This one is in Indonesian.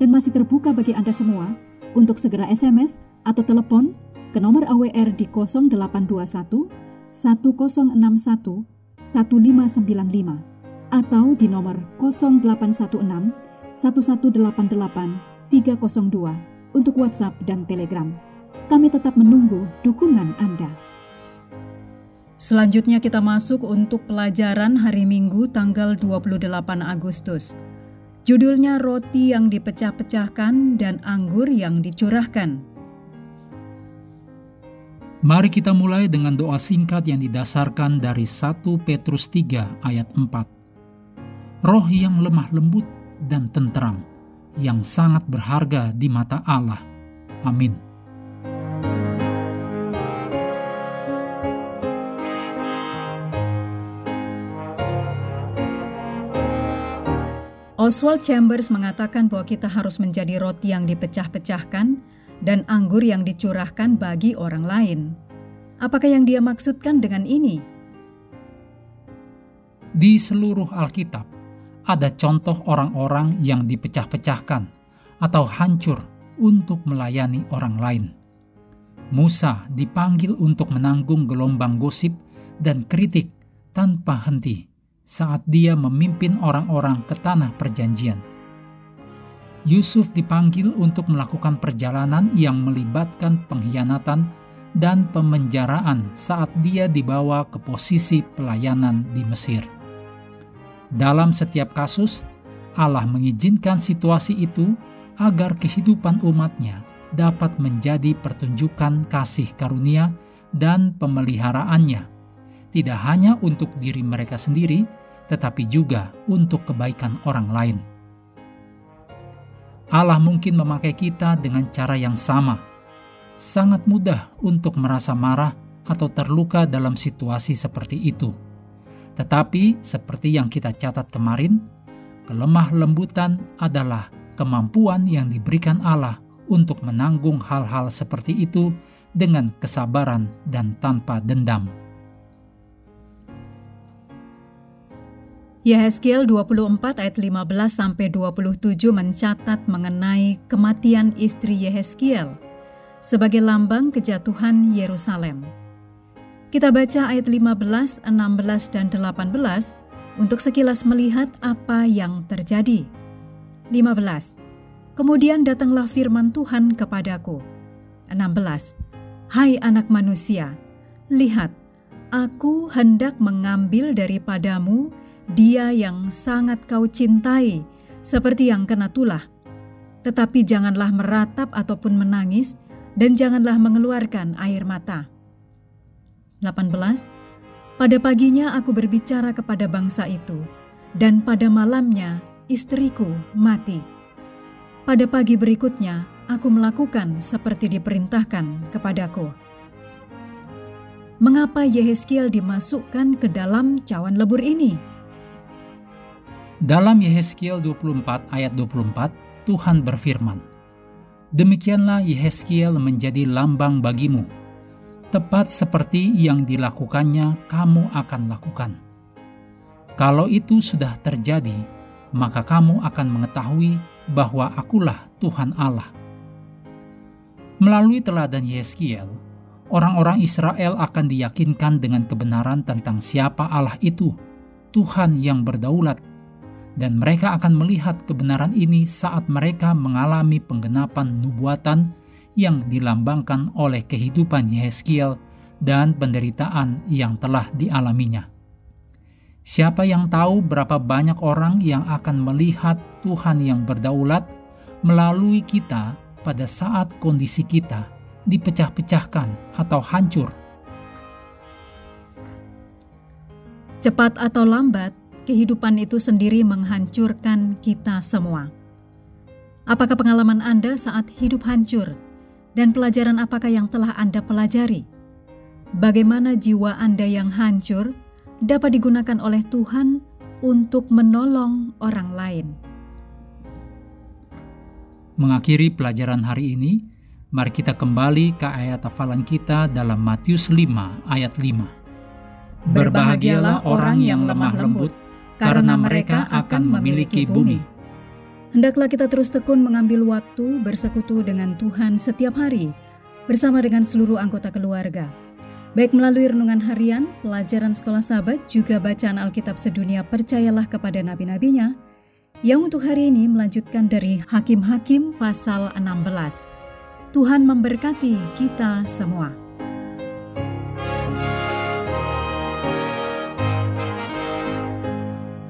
dan masih terbuka bagi Anda semua untuk segera SMS atau telepon ke nomor AWR di 0821 1061 1595 atau di nomor 0816 1188 302 untuk WhatsApp dan Telegram. Kami tetap menunggu dukungan Anda. Selanjutnya kita masuk untuk pelajaran hari Minggu tanggal 28 Agustus. Judulnya Roti yang dipecah-pecahkan dan Anggur yang dicurahkan. Mari kita mulai dengan doa singkat yang didasarkan dari 1 Petrus 3 ayat 4. Roh yang lemah lembut dan tenteram, yang sangat berharga di mata Allah. Amin. Oswald Chambers mengatakan bahwa kita harus menjadi roti yang dipecah-pecahkan dan anggur yang dicurahkan bagi orang lain. Apakah yang dia maksudkan dengan ini? Di seluruh Alkitab, ada contoh orang-orang yang dipecah-pecahkan atau hancur untuk melayani orang lain. Musa dipanggil untuk menanggung gelombang gosip dan kritik tanpa henti saat dia memimpin orang-orang ke tanah perjanjian. Yusuf dipanggil untuk melakukan perjalanan yang melibatkan pengkhianatan dan pemenjaraan saat dia dibawa ke posisi pelayanan di Mesir. Dalam setiap kasus, Allah mengizinkan situasi itu agar kehidupan umatnya dapat menjadi pertunjukan kasih karunia dan pemeliharaannya, tidak hanya untuk diri mereka sendiri, tetapi juga untuk kebaikan orang lain. Allah mungkin memakai kita dengan cara yang sama. Sangat mudah untuk merasa marah atau terluka dalam situasi seperti itu. Tetapi, seperti yang kita catat kemarin, kelemah lembutan adalah kemampuan yang diberikan Allah untuk menanggung hal-hal seperti itu dengan kesabaran dan tanpa dendam. Yehezkiel 24 ayat 15 sampai 27 mencatat mengenai kematian istri Yehezkiel sebagai lambang kejatuhan Yerusalem. Kita baca ayat 15, 16 dan 18 untuk sekilas melihat apa yang terjadi. 15. Kemudian datanglah firman Tuhan kepadaku. 16. Hai anak manusia, lihat, aku hendak mengambil daripadamu dia yang sangat kau cintai, seperti yang kena tulah. Tetapi janganlah meratap ataupun menangis, dan janganlah mengeluarkan air mata. 18. Pada paginya aku berbicara kepada bangsa itu, dan pada malamnya istriku mati. Pada pagi berikutnya aku melakukan seperti diperintahkan kepadaku. Mengapa Yehezkiel dimasukkan ke dalam cawan lebur ini? Dalam Yehezkiel 24 ayat 24, Tuhan berfirman, Demikianlah Yehezkiel menjadi lambang bagimu, tepat seperti yang dilakukannya kamu akan lakukan. Kalau itu sudah terjadi, maka kamu akan mengetahui bahwa akulah Tuhan Allah. Melalui teladan Yehezkiel, orang-orang Israel akan diyakinkan dengan kebenaran tentang siapa Allah itu, Tuhan yang berdaulat dan mereka akan melihat kebenaran ini saat mereka mengalami penggenapan nubuatan yang dilambangkan oleh kehidupan Yehezkiel dan penderitaan yang telah dialaminya. Siapa yang tahu berapa banyak orang yang akan melihat Tuhan yang berdaulat melalui kita pada saat kondisi kita dipecah-pecahkan atau hancur. Cepat atau lambat, kehidupan itu sendiri menghancurkan kita semua. Apakah pengalaman Anda saat hidup hancur? Dan pelajaran apakah yang telah Anda pelajari? Bagaimana jiwa Anda yang hancur dapat digunakan oleh Tuhan untuk menolong orang lain? Mengakhiri pelajaran hari ini, mari kita kembali ke ayat hafalan kita dalam Matius 5 ayat 5. Berbahagialah orang yang lemah lembut, karena mereka akan memiliki bumi. Hendaklah kita terus tekun mengambil waktu bersekutu dengan Tuhan setiap hari bersama dengan seluruh anggota keluarga. Baik melalui renungan harian, pelajaran sekolah sahabat, juga bacaan Alkitab sedunia percayalah kepada nabi-nabinya, yang untuk hari ini melanjutkan dari Hakim-Hakim pasal 16. Tuhan memberkati kita semua.